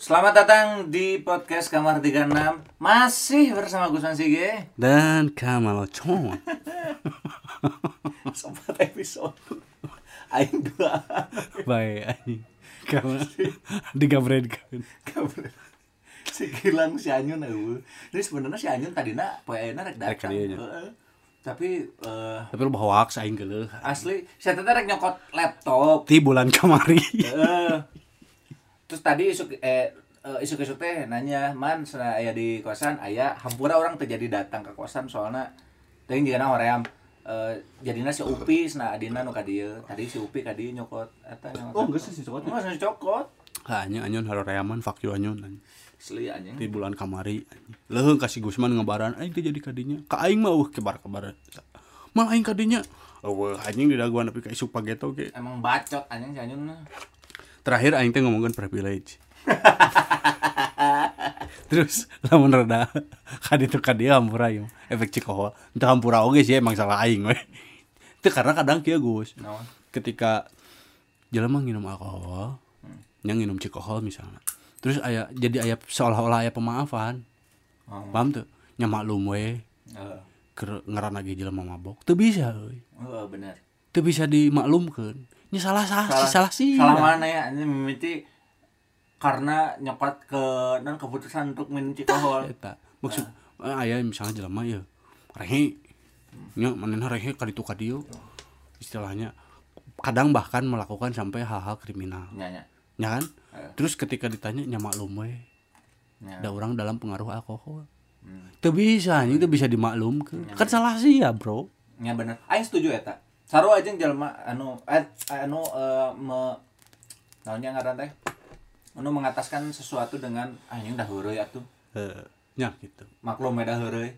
Selamat datang di podcast Kamar 36 Masih bersama Gus Sige dan Kamal Chon. Sempat episode Aing dua Baik anjing. Kamal digabredkeun. Kabar. Si Gilang si Anyun. Ini sebenarnya si Anyun tadina poe ayeuna rek Rek datang. Tapi eh, Tapi lu bawa hoax aing geuleuh. asli saya teh rek nyokot laptop. Ti bulan kamari. Heeh. Terus tadi isu eh eh, isu-isu teh nanya, "Man, sana aya di kosan aya hampura orang terjadi datang ke kosan soalnya teuing jeung hoream eh jadina si Upi nah adina nu dieu. Tadi si Upi ka dieu nyokot eta nyokot. Oh, geus si cokot. Oh, si cokot. Hanya anyun haroreaman fuck you anyun. anjing. Asli anjing. Ti bulan kamari. Leuheung kasih Gusman ngabaran aing teh jadi kadinya. Ka aing mah uh kebar-kebar. Mal aing kadinya. Eueuh anjing di daguan tapi ka isu pageto ge. Emang bacot anjing si Anyun mah. Terakhir aing teh ngomongkeun privilege. Terus lamun rada kaditu ka dieu hampura ieu efek cikohol. Teu hampura oge sih emang salah aing we. Itu karena kadang kieu Gus. Naon? Ketika jelema nginum alkohol, yang nginum cikohol misalnya. Terus aya jadi aya seolah-olah aya pemaafan. Oh. Paham tuh? Nya maklum we Heeh. keur ngaran lagi jelema mabok. Teu bisa bener. Teu bisa dimaklumkeun. Nya salah salah salah, salah sih. Salah mana ya? Ini mimiti karena nyokot ke dan keputusan untuk minum cikohol. eta maksud eh, aya misalnya jelema ya rehe nya manehna rehe ka ditu ka dieu istilahnya kadang bahkan melakukan sampai hal-hal kriminal Nya nya. ya kan Eh. terus ketika ditanya nya maklum we Nya. ada orang dalam pengaruh alkohol Hmm. teu bisa teu bisa dimaklumkeun kan salah sih ya bro Nya bener. Aing setuju eta. Saru aja jelema anu eh, anu eh, me naonnya ngaran teh? Anu mengataskan sesuatu dengan anjing dah heureuy atuh. eh nya gitu Maklum dah heureuy.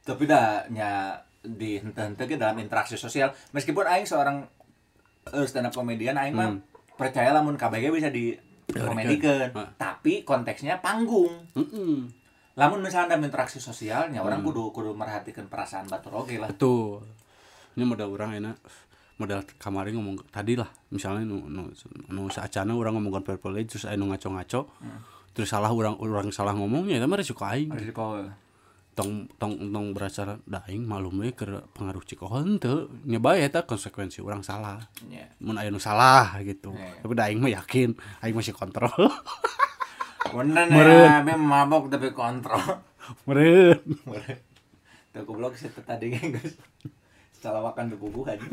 Tapi dah nya di hente-hente ge dalam interaksi sosial meskipun aing seorang uh, stand up komedian aing mah percaya lamun KBG bisa di komedikeun Heeh. tapi konteksnya panggung Heeh. lamun misalnya dalam interaksi sosialnya orang kudu kudu merhatikan perasaan batur oge lah betul ini modal orang enak. Modal kamari ngomong tadi lah misalnya nu nu, nu saacana orang ngomongkan privilege terus anu ngaco-ngaco terus salah orang orang salah ngomongnya itu mah resiko aing. Risiko. Tong tong tong berasa daing malum we keur pengaruh cikohol henteu nya bae eta konsekuensi orang salah. Ya mun aya nu salah gitu. Iya. tapi daing mah yakin aing masih kontrol. Bener Meren. ya mabok tapi kontrol. Meureun. Tuh goblok sih tadi guys salah makan bebubuh aja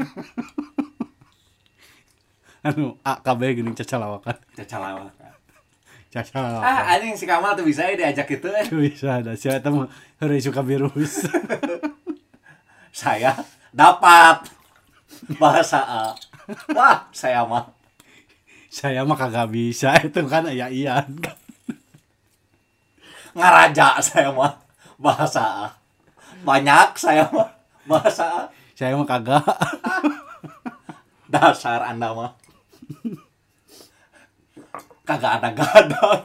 anu AKB gini cacalawakan cacalawakan cacalawakan ah anjing si Kamal tuh bisa ya diajak itu eh. Bisa ada siapa mah heureuy suka virus saya dapat bahasa A. Wah, saya mah saya mah kagak bisa itu kan ya Ian ngaraja saya mah bahasa A. Banyak saya mah bahasa A. saya mah kagak Dasar Anda mah. Kagak ada gadot.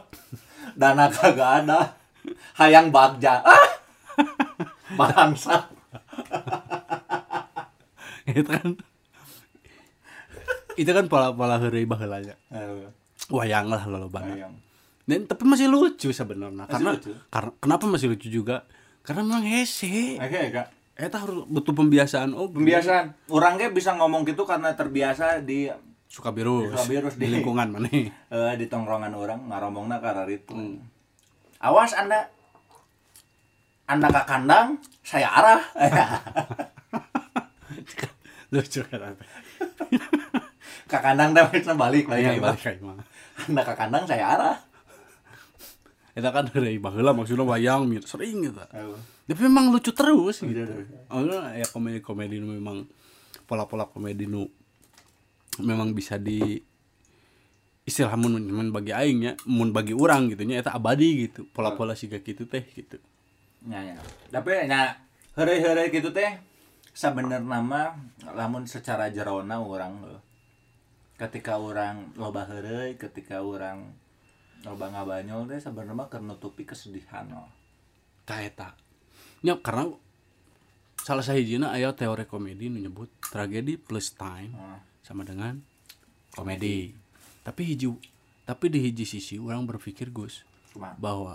Dana kagak ada. Hayang bagja. Ah! Bangsa. itu kan itu kan pola pola heureuy baheula nya Eh, wayang lah lolobana hayang. dan tapi masih lucu sebenarnya karena lucu? karena kenapa masih lucu juga karena memang hese Oke, Kak. Eta harus butuh pembiasaan. Oh Pembiasaan. Orang ge bisa ngomong gitu karena terbiasa di suka virus, Suka virus di di- lingkungan mana? Eh, di tongkrongan orang ngaromongna karena itu awas anda. Anda ke kandang saya arah. Lucu kan ke kandang bisa balik Iya, balik mah. anda ke kandang saya arah Eta kan dari baheula maksudnya wayang sering gitu. Tapi memang lucu terus gitu. Oh, ya komedi-komedi memang pola-pola komedi nu memang bisa di istilah mun mun bagi aing nya, mun bagi orang gitu nya eta abadi gitu. Pola-pola siga gitu teh gitu. ya, ya. tapi nya hari-hari gitu teh sebenarnya nama lamun secara jerona orang ketika orang loba heureuy ketika orang loba ngabanyol teh sebenarnya mah keur nutupi kesedihan loh. Tah eta. Nya karena salah sahijina aya teori komedi nu nyebut tragedi plus time Hmm. sama dengan komedi. Tapi hiji tapi di hiji sisi orang berpikir Gus Kumaha? bahwa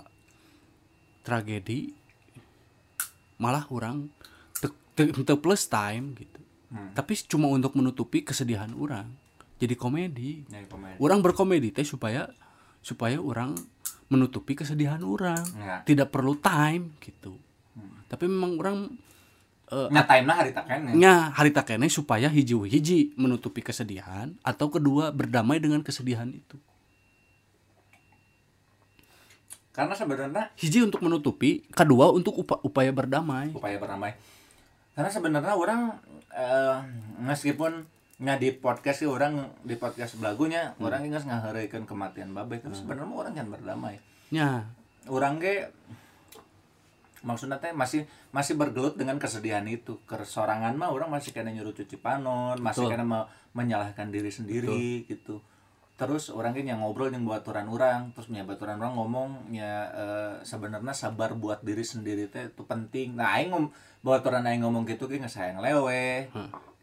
tragedi malah orang te- te- te plus time gitu Hmm. tapi cuma untuk menutupi kesedihan orang jadi komedi Nyari komedi. orang berkomedi teh supaya supaya orang menutupi kesedihan orang Ya. tidak perlu time gitu tapi memang orang Nyatain mah hari taken ya. nya harita kene supaya hiji-hiji menutupi kesedihan atau kedua berdamai dengan kesedihan itu Karena sebenarnya hiji untuk menutupi kedua untuk upa- upaya berdamai upaya berdamai. Karena sebenarnya orang eh, meskipun nya di podcast sih orang di podcast belagunya orang ingat ngahareukeun kematian babe. Tapi sebenarnya mah orang kan berdamai. nya Orang ge maksudnya teh masih masih bergelut dengan kesedihan itu. Kesorangan mah orang masih kena nyuruh cuci panon masih Betul. kena me- menyalahkan diri sendiri gitu. Terus orang yang ngobrol yang buat aturan orang terus punya baturan orang ngomong ya eh, sebenarnya sabar buat diri sendiri teh itu penting. Nah aing ngom buat aturan aing ngomong gitu ge sayang lewe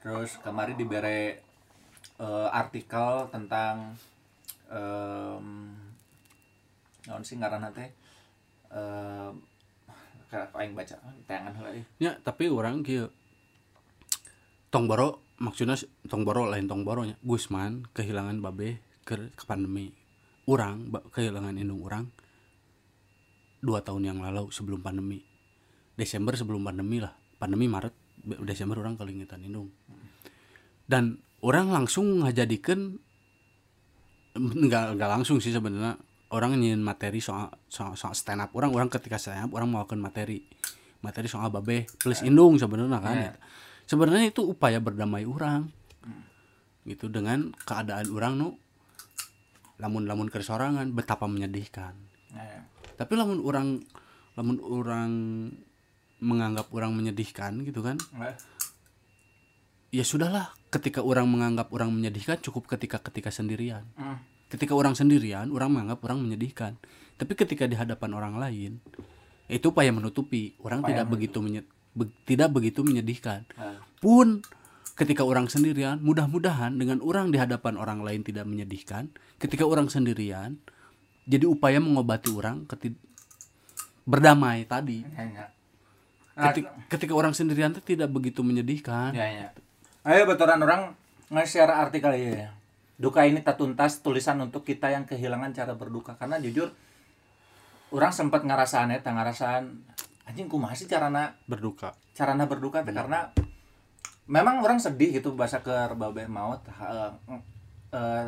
terus kemarin dibere eh, artikel tentang em naon sih eh kayak aing baca? Tayangan heula ieu. nya tapi orang kieu tongboro maksudnya tongboro lain tongboronya Gusman kehilangan babe ke, ke pandemi. Orang kehilangan indung orang dua tahun yang lalu sebelum pandemi. Desember sebelum pandemi lah pandemi Maret Desember orang kelingitan indung dan orang langsung ngajadikan enggak enggak langsung sih sebenarnya. Orang nyin materi soal, soal, soal stand up orang. Orang ketika stand up orang melakukan materi. Materi soal babe plus indung sebenarnya kan Ya. ya. sebenarnya itu upaya berdamai orang. Gitu dengan keadaan orang nu lamun lamun kesorangan betapa menyedihkan. Ya. tapi lamun orang lamun orang menganggap orang menyedihkan gitu kan? Nah, ya sudahlah ketika orang menganggap orang menyedihkan cukup ketika ketika sendirian. Hmm. ketika orang sendirian orang menganggap orang menyedihkan. Tapi ketika di hadapan orang lain itu upaya menutupi. Orang Upaya tidak begitu menye- be- tidak begitu menyedihkan. Nah, pun ketika orang sendirian mudah-mudahan dengan orang di hadapan orang lain tidak menyedihkan ketika orang sendirian jadi upaya mengobati orang keti- berdamai tadi. Nah, ketika, ketika orang sendirian itu tidak begitu menyedihkan. Ya, ya. Ayo baturan orang nge-share artikel ya. Duka ini tak tuntas tulisan untuk kita yang kehilangan cara berduka. Karena jujur orang sempat ngerasaan ya, ngerasaan anjing kumaha sih carana berduka. carana berduka teh karena memang orang sedih gitu bahasa ke babe maut eh, eh,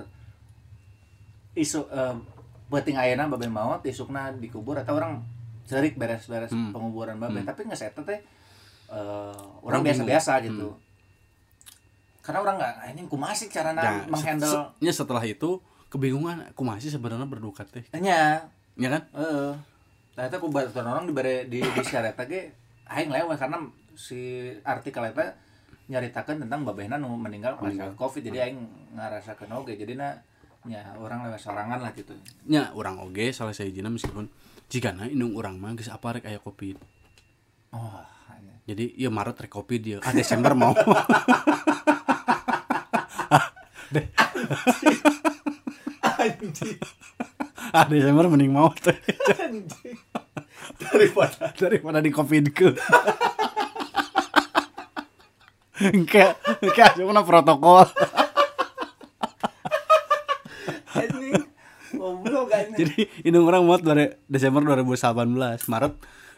isu eh, penting ayeuna babe maut isukna dikubur atau orang cerik beres-beres Hmm. penguburan babe. Hmm. tapi nggak saya teh eh, Orang biasa-biasa gitu. Karena orang nggak ini kumaha sih carana Nah, menghandle? se- nya setelah itu kebingungan aku masih sebenarnya berduka teh? Nya ya kan? Heeh. Ternyata aku baru orang dibere di di syarat ge aing lewat karena si artikel eta nyaritakeun tentang babehna nu meninggal Meninggal. Covid. Jadi aing ngarasakeun oge. Jadi na nya orang lewat sorangan lah gitu. nya orang oge salah saya izina meskipun jika na indung orang mah geus apa rek aya covid? Oh, jadi ya Maret rek covid dia ah Desember mau. Anjing. ah Desember mending mau teh. Daripada daripada di covid ke Engke, engke cuma protokol. anjing. Goblok anjing. Jadi indung orang mau dari Desember 2018, Maret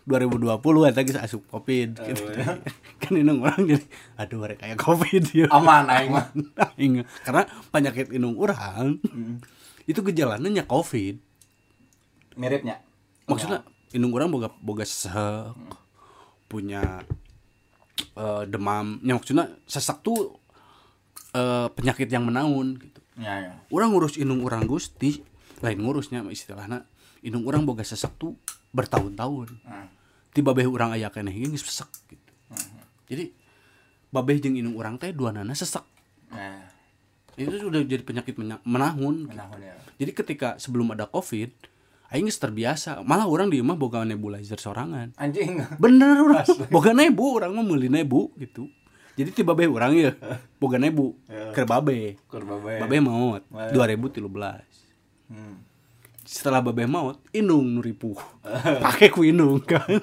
2020 eta geus asup Covid gitu. ya. kan indung orang jadi aduh rek kayak Covid ya. aman aing mah. Aing. Karena penyakit indung orang Mm. itu gejalanya Covid. Miripnya. Maksudnya indung orang boga boga sesek, punya eh, demam. Ya, maksudnya sesak tuh eh, penyakit yang menaun gitu. Ya, ya. Orang ngurus indung orang Gusti, lain ngurusnya istilahnya indung orang boga sesek tuh bertahun-tahun. Hmm. Tiba babeh orang aya keneh geus sesek gitu. Jadi babeh jeung indung orang teh dua nana sesek. Nah, Itu sudah jadi penyakit menahun. menahun ya. Jadi ketika sebelum ada Covid, aing terbiasa. Malah orang di rumah boga nebulizer sorangan. Anjing. Bener orang boga nebu orang mah meuli nebu gitu. Jadi tiba babe orang ya boga nebu Ya. ke babe. Kur babe. Babe maut Wah. 2013. Hmm. setelah babeh maut inung nu ripuh pakai ku inung kan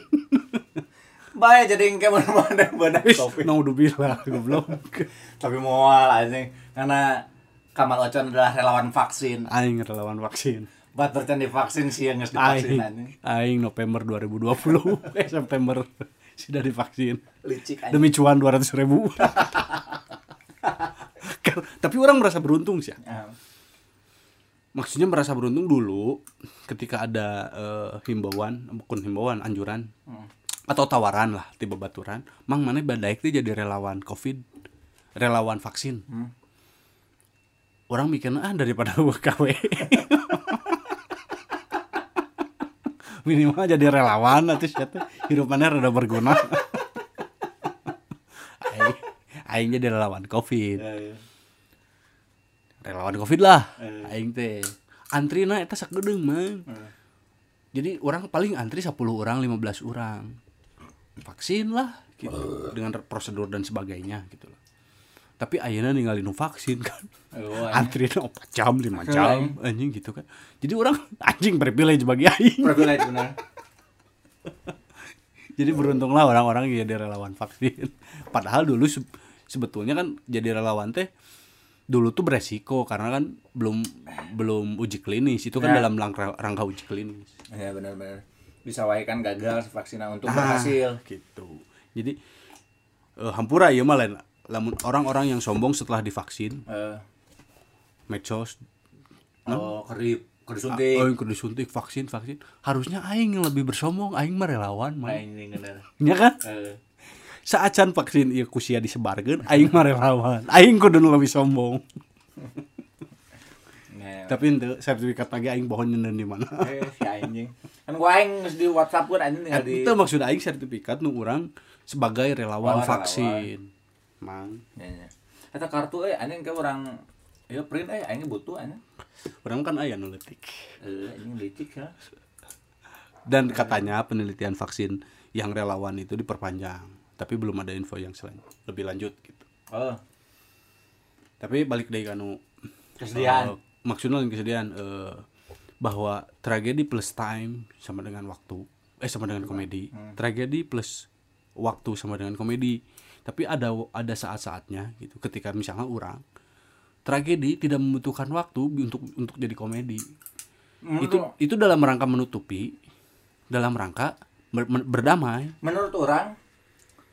Bae jadi engke mana mana Wis, kopi. naudzubillah goblok Tapi moal anjing karena Kamal Ocon adalah relawan vaksin. aing relawan vaksin Batur can divaksin sih yang geus divaksin aing aing November 2020 eh September sudah divaksin Licik anjing. demi cuan 200 ribu Kan- tapi orang merasa beruntung sih ya. Maksudnya merasa beruntung dulu ketika ada eh, himbauan bukan himbauan anjuran. Hmm. atau tawaran lah tiba baturan. Mang mana badaik tuh jadi relawan covid relawan vaksin. Hmm. orang mikirnya ah daripada KW minimal jadi relawan atau siapa hidupannya rada berguna. Aing aing jadi relawan covid. Ya, ya. Relawan covid lah. Eh. aing teh. Antri na eta sakgedeng mang Hmm. jadi orang paling antri 10 orang 15 orang. Vaksin lah gitu. Dengan prosedur dan sebagainya gitu loh tapi ayeuna ninggalin vaksin kan. Oh, antri 4 jam 5 Aing. jam anjing gitu kan. Jadi orang anjing privilege bagi aing. Privilege bener. jadi beruntunglah orang-orang yang jadi relawan vaksin. Padahal dulu se- sebetulnya kan jadi relawan teh dulu tuh beresiko karena kan belum belum uji klinis itu kan Ya. dalam rangka, rangka uji klinis Ya benar-benar. Bisa wae kan gagal vaksinnya untuk Ah, berhasil. gitu jadi eh, hampura ya mah lain lamun orang-orang yang sombong setelah divaksin Eh, medsos oh, kerip, kerip oh suntik. yang kudu disuntik vaksin vaksin harusnya aing yang lebih bersombong aing mah relawan mah Aing ini bener. ya kan Eh, saat can vaksin ieu kusia disebarkeun aing mah relawan aing kudu lebih sombong nah, tapi ente sertifikat lagi aing bohong nyeun di mana eh, si anjing. Kan gua aing di WhatsApp pun anjing tinggal di itu maksud aing sertifikat nu urang sebagai relawan Oh, relawan. vaksin mang Ya, ya. Eta kartu eh anjing ke orang ya print eh aing butuh anjing. urang kan aya nu Eh anjing ya. dan katanya penelitian vaksin yang relawan itu diperpanjang tapi belum ada info yang selain lebih lanjut gitu. Oh, tapi balik dari kanu kesediaan. eh, maksudnya yang kesediaan eh, bahwa tragedi plus time sama dengan waktu eh sama dengan komedi. Tragedi plus waktu sama dengan komedi. Tapi ada ada saat-saatnya gitu. Ketika misalnya orang tragedi tidak membutuhkan waktu untuk untuk jadi komedi. Itu itu dalam rangka menutupi dalam rangka ber- berdamai. Menurut orang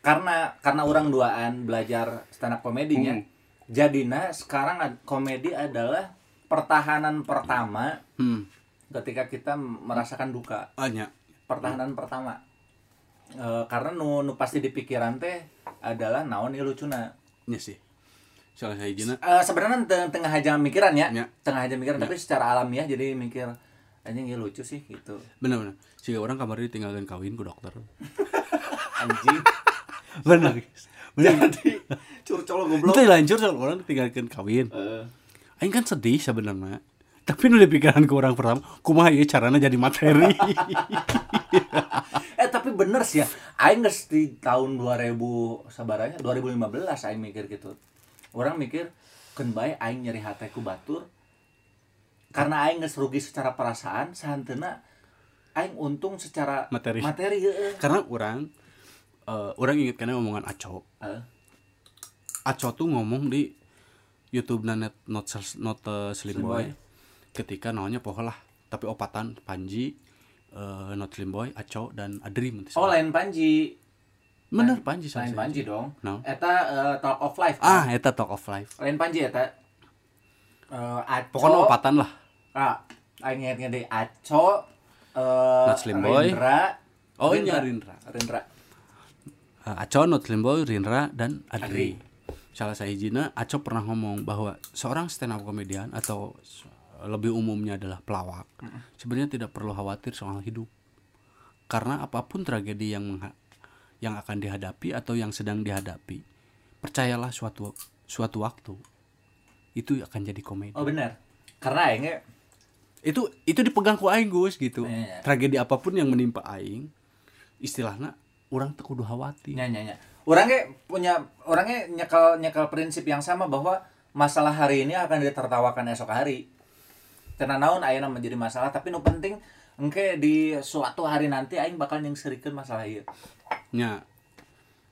karena karena orang duaan belajar stand up komedinya jadinya sekarang komedi adalah pertahanan pertama hmm. ketika kita merasakan duka. Banyak. Pertahanan pertama. Eh, karena nu, nu pasti di pikiran teh adalah naon ieu lucuna. Nya sih. Salah saya Eh, sebenarnya te- tengah aja mikiran ya. Ya. tengah aja mikiran tapi secara alamiah jadi mikir anjing ieu lucu sih gitu. Bener sih orang kamar ditinggalkan kawin ku dokter. Anjing bener bener jadi curcol goblok. Itu lancur soal orang ditinggalkan kawin. Eh, Aing kan sedih sebenarnya. Tapi nu di pikiran ke orang pertama kumaha ieu carana jadi materi? Eh tapi bener sih ya. Aing geus di tahun 2000 sabaranya 2015 aing mikir gitu. Orang mikir keun bae aing nyeri hate ku batur. Karena aing geus rugi secara perasaan sahanteuna aing untung secara Materi. materi heeh. karena orang eh, orang inget karena omongan Aco. Eh, Aco tuh ngomong di YouTube na net not not eh, Slim Slim Boy. Boy. ketika namanya poho lah tapi opatan Panji eh, not Slim Boy Aco dan Adri oh lain panji. Bener Panji lain panji dong. No. eta eh, talk of life ah eta Talk of Life. Lain panji eta? Eh, Aco pokoknya opatan lah. Ah aing inget deh Aco eh Not Slim Boy. Rindra. Oh, iya, Rindra. Rindra Uh, Aco, Not Slim Boy, Rindra, dan Adri. Adri. Salah saya hijina, Aco pernah ngomong bahwa seorang stand up komedian atau lebih umumnya adalah pelawak, sebenarnya tidak perlu khawatir soal hidup. Karena apa pun tragedi yang yang akan dihadapi atau yang sedang dihadapi, percayalah suatu suatu waktu itu akan jadi komedi. Oh benar. Karena aingnya Itu itu dipegang ku aing Gus gitu. Iya. Tragedi apa pun yang menimpa aing, istilahnya orang teu kudu khawatir. nya nya nya. Orangnya punya orangnya nyekel nyekel prinsip yang sama bahwa masalah hari ini akan ditertawakan esok hari. Tena naon aya menjadi masalah tapi nu penting engke di suatu hari nanti aing bakal nyengserikeun masalah ieu. nya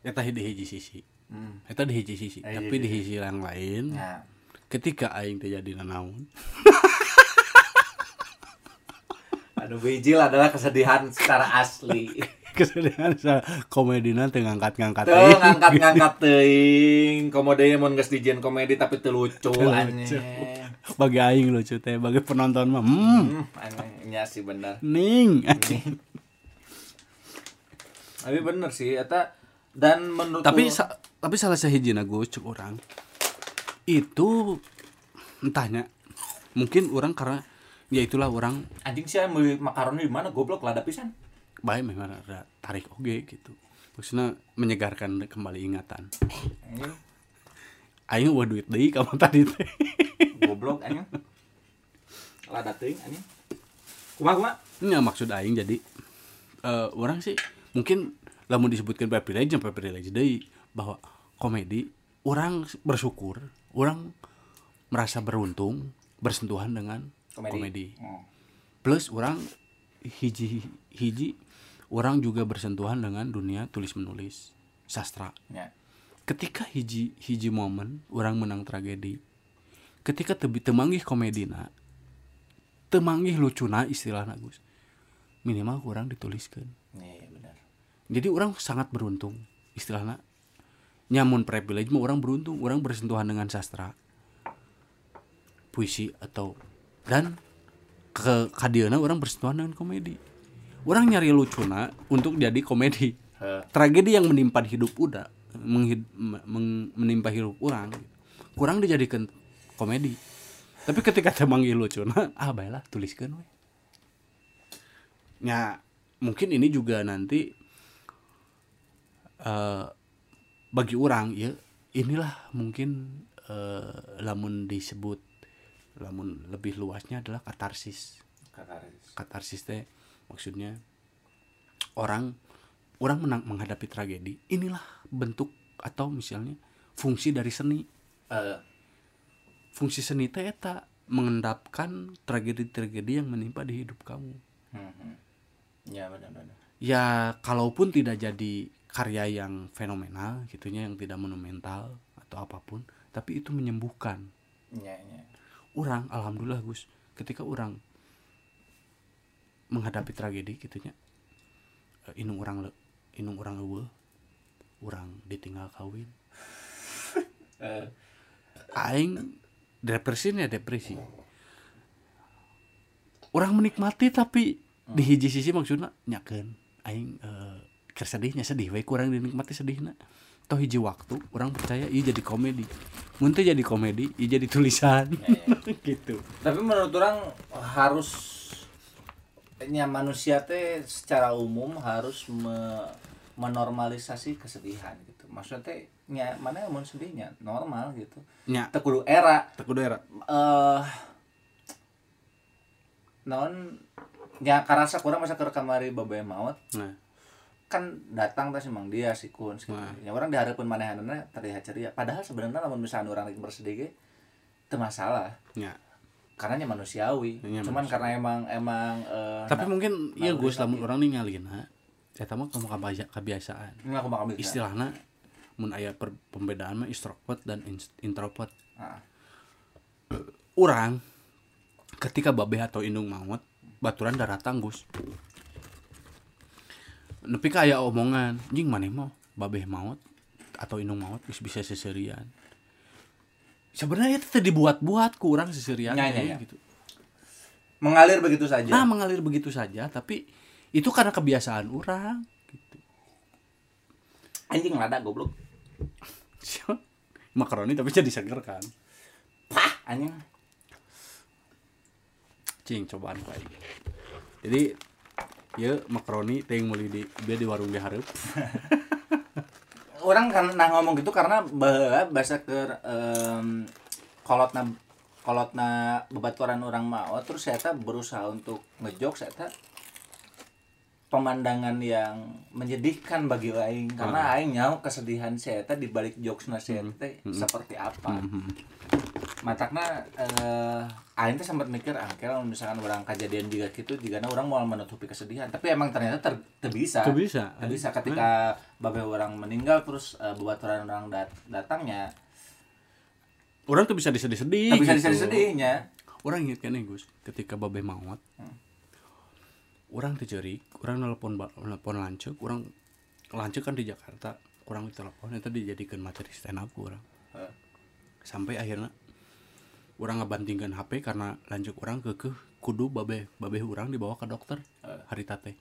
eta di hiji sisi Hmm. eta di hiji sisi tapi iya, di sisi yang lain Ya. ketika aing teh jadi nanaon Anu bijil adalah kesedihan secara asli. kesedihan sa komedina teh ngangkat-ngangkat Tuh ngangkat-ngangkat teuing. Komode mun geus dijieun komedi tapi teu lucu aneh. bagi aing lucu teh bagi penonton mah hmm, Hmm, aneh nya sih bener. ning Tapi bener sih eta dan menurut tapi sa- tapi salah sahijina gus cuk orang itu entahnya mungkin orang karena ya itulah orang anjing sih makaroni di mana goblok lada pisan. Baik memang ada tarik oge gitu maksudnya menyegarkan kembali ingatan aing wah duit deui kamu tadi teh goblok anjing. Lada teuing anjing. Kumaha kumaha? Ini maksud aing jadi eh orang sih mungkin lamun disebutkan privilege yang privilege deui bahwa komedi orang bersyukur, orang merasa beruntung bersentuhan dengan komedi. Oh. Plus orang hiji hiji orang juga bersentuhan dengan dunia tulis menulis sastra. Ya. Ketika hiji hiji momen orang menang tragedi, ketika tebi temanggih komedina, temanggih lucuna istilahna Gus. Minimal kurang dituliskan. Iya benar. Jadi orang sangat beruntung istilahnya nyamun privilege mah orang beruntung orang bersentuhan dengan sastra puisi atau dan ke kadiana orang bersentuhan dengan komedi orang nyari lucuna untuk jadi komedi. Tragedi yang menimpa hidup udah menghid- meng- menimpa hidup orang kurang dijadikan komedi. Tapi ketika temanggil lucuna ah baiklah tuliskan we ya mungkin ini juga nanti eh bagi orang ya inilah mungkin eh, lamun disebut lamun lebih luasnya adalah katarsis. Kakaris. katarsis teh maksudnya orang orang menang menghadapi tragedi inilah bentuk atau misalnya fungsi dari seni Eh, fungsi seni teh eta mengendapkan tragedi-tragedi yang menimpa di hidup kamu hmm. Ya benar benar. ya kalaupun tidak jadi karya yang fenomenal gitunya yang tidak monumental atau apa pun tapi itu menyembuhkan Ya ya. orang alhamdulillah Gus ketika orang menghadapi tragedi gitunya eh, inung orang le, inung orang eueuh orang ditinggal kawin. Eh, aing depresi ya depresi. Orang menikmati tapi di hiji sisi maksudnya nyakeun. Aing keur sedihnya sedih we kurang dinikmati sedihna. Toh hiji waktu orang percaya iya jadi komedi. Mun teu jadi komedi iya jadi tulisan. Gitu. Tapi menurut orang harus nya manusia teh secara umum harus me- menormalisasi kesedihan gitu. Maksudnya teh nya mana yang mau sedihnya? Normal gitu. Nya. Teu kudu era. Tak daerah eh non nya karasa kurang masa ke kamari babe maut. Nah. Kan datang teh si Mang dia si Kun gitu. Nah. Ya orang diharapkan manehanana terlihat ceria. Padahal sebenarnya lamun misalnya orang lagi bersedih ge teu masalah. nya Karena nya manusiawi. Nya Cuman karena emang emang eh, tapi na- mungkin iya nah, Gus tapi- lamun orang ningalina eta mah kamu kebiasaan. Ini aku bisa. istilahnya mun aya per- pembedaan mah extrovert dan introvert. Ah, orang ketika babeh atau indung maut baturan darah tanggus. Nepi ka aya omongan jing maneh mau babeh maut atau indung maut bisa seserian sebenarnya itu teh dibuat-buat ku urang seserian Ya, ya, ya. gitu Mengalir begitu saja. nah mengalir begitu saja tapi itu karena kebiasaan orang Anjing lada goblok. makaroni tapi jadi seger kan Pah, anjing. cing cobaan ku aing jadi ya makaroni teh meuli di dia di warung di hareup Orang kan nah ngomong gitu karena bahasa ke em, kolotna kolotna bebaturan orang maut terus saya teh berusaha untuk ngejok saya teh pemandangan yang menyedihkan bagi aing. Karena aing nyaho kesedihan saya di balik jokesna saya teh seperti apa matakna eh aing teh sempat mikir ah kalau misalkan orang kejadian juga gitu jika orang mau menutupi kesedihan. Tapi emang ternyata ter, ter bisa Teu bisa. Ter bisa ketika babe orang meninggal terus uh, bebaturan orang dat datangnya orang tuh bisa disedih-sedih tapi bisa gitu. disedih-sedihnya. Orang inget kan Gus? Ketika babe maut orang terjerik orang nelpon nelpon lancuk orang lancuk kan di Jakarta orang telepon itu dijadikan materi stand up orang. Eh, sampai akhirnya orang ngebantingkan HP karena lanjut orang ke ke kudu babe babe orang dibawa ke dokter hari tate.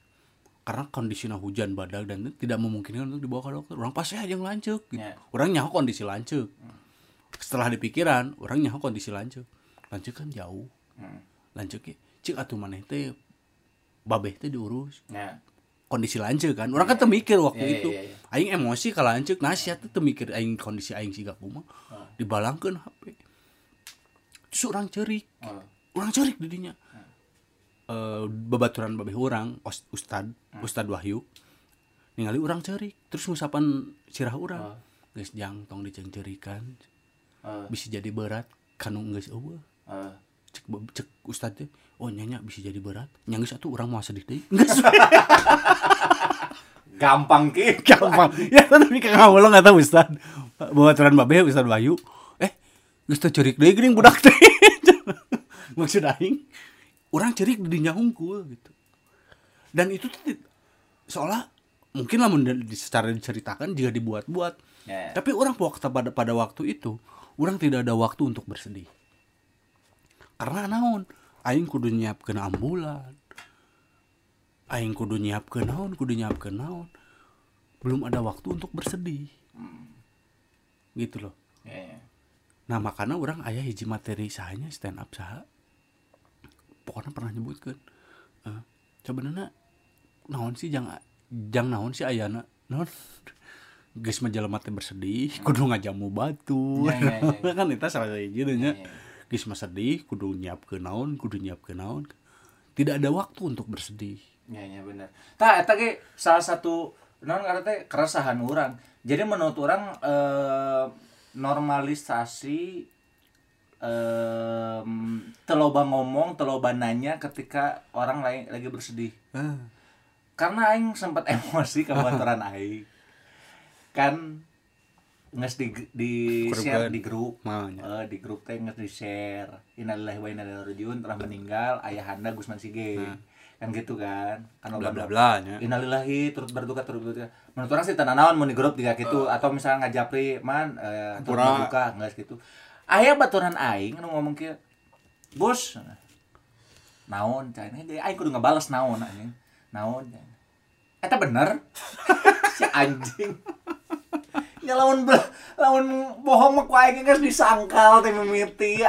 Karena kondisinya hujan badak dan tidak memungkinkan untuk dibawa ke dokter. Orang pasti aja ngelancuk gitu. Ya. orang nyaho kondisi lancuk. Setelah dipikiran orang nyaho kondisi lancuk. Lancuk kan jauh. Hmm. lancuk ya cik atuh maneh teh babeh teh diurus. Ya. Kondisi lancuk kan. Orang kan teu mikir waktu Iya, iya, itu. iya, iya. aing emosi kalau lancuk. Nasihat teh teu mikir aing kondisi aing siga kumaha dibalangkeun HP terus orang cerik. Oh. orang cerik didinya Eh babaturan babeh orang ustad ustad Wahyu. Ningali orang cerik terus ngusapan sirah orang. Geus jang tong dicengcerikan Oh. bisa jadi berat kanu geus eueuh. Oh. cek ba- cek ustad teh oh nyanya bisa jadi berat. Nyanggeus atuh urang mau sedih geus. Gampang ki. Gampang. Ya tapi kang ngawulung nggak tahu ustad. Babaturan babeh ustad Wahyu geus teu cerik deui geuning budak teh. Maksud aing orang cerik di dinya hungkul gitu. Dan itu tuh seolah mungkin lah secara diceritakan jika dibuat-buat. Ya. tapi orang waktu pada pada waktu itu orang tidak ada waktu untuk bersedih. Karena naon? Aing kudu nyiapkeun ambulan. Aing kudu nyiapkeun naon kudu nyiapkeun naon. Belum ada waktu untuk bersedih. Gitu loh. Ya, ya. Nah makanya orang ayah hiji materi sahanya stand up saha pokoknya pernah nyebutkan uh, sebenarnya naon sih jangan jang naon sih ayana naon mah jelema teh bersedih kudu ngajamu batu Ya, ya, ya, ya. kan itu salah satu gitu nya Ya, ya. geus mah sedih kudu nyiapkeun naon kudu nyiapkeun naon tidak ada waktu untuk bersedih Ya, ya benar. Tah eta salah satu non karena keresahan orang. Jadi menurut orang eh, normalisasi em teloba ngomong, teloba nanya ketika orang lain lagi bersedih. Karena aing sempat emosi ke baturan aing. Kan nges di di Grup share kan? di grup Maunya. Eh, di grup teh nges di share innalillahi wa inna ilaihi rajiun telah meninggal ayahanda Gusman Sige kan gitu kan. Kan bla bla bla nya innalillahi turut berduka turut berduka. Menurut orang sih tanah naon mau di grup juga gitu atau misalnya ngajapri man eh, turut berduka nggak gitu. Ayah baturan aing nu ngomong kieu bos naon cai? Ini aing kudu ngebales naon anjing. Naon eta bener? Si anjing. Ya lawan lawan bohong mah ku aing geus disangkal teh mimiti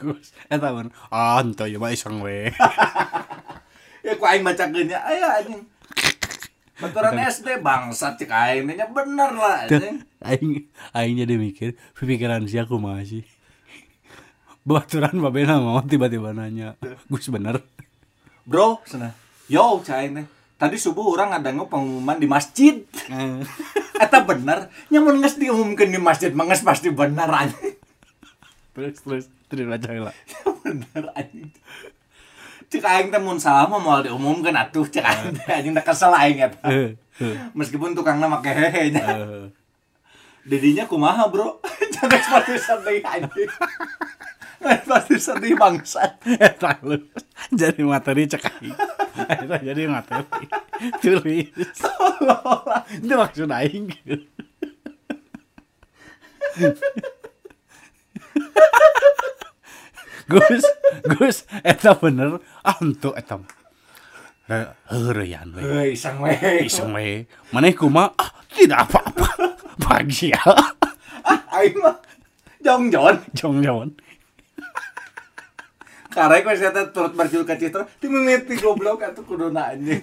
Gus eta kan ah ento ya mah iseng we ya ku aing bacakeun nya aya anjing baturan SD bangsat cek aing nya bener lah anjing aing aing jadi mikir pikiran si aku masih baturan babena mau tiba-tiba nanya Gus bener bro sana yo teh tadi subuh orang ngadangu pengumuman di masjid eta bener nyamun geus diumumkeun di masjid mah geus pasti bener anjing terus terus terus baca lah bener anjing cek aing teh mun salah mah moal diumumkeun atuh cek aing teh anjing teh kesel aing eta. Meskipun tukangna make hehe nya. Dedinya kumaha bro? Jangan pasti sedih anjing. Pasti sedih bangsat. Eta lu. Jadi materi cek aing eta jadi materi. Tulis. Itu maksud aing Gus, Gus, eta bener, ah untuk eta mah. Heureyan we. Iseng weh Iseng we. Maneh kumaha? Ah, tidak apa-apa. Bahagia. Aing mah Jong Jon Jong jong. Karena kau siapa turut berjuluk citra Di mimiti goblok atau kuduna anjing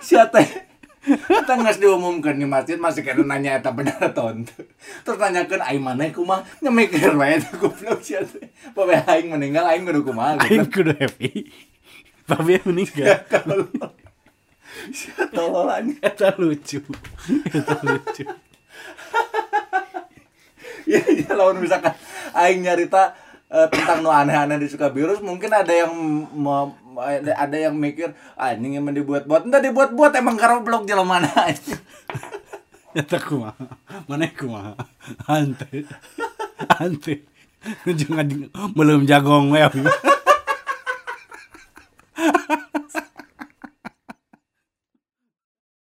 Siapa Kita nggak diumumkan di masjid masih kena nanya eta bener atau henteu. Terus nanyakan aing mana kumaha nyemikir wae eta goblok siapa Babe aing meninggal aing kudu kumaha Aing kudu happy. Babi meninggal. Siapa tolol anjing Eta lucu. Eta lucu. ya, ya lawan misalkan aing nyarita eh, tentang nu aneh-aneh di Sukabirus mungkin ada yang ada ada yang mikir ah ini yang dibuat-buat entah dibuat-buat emang karo blog jelema mana Eta kumaha? Mana kumaha? Ante. Ante. Jangan belum jagong we.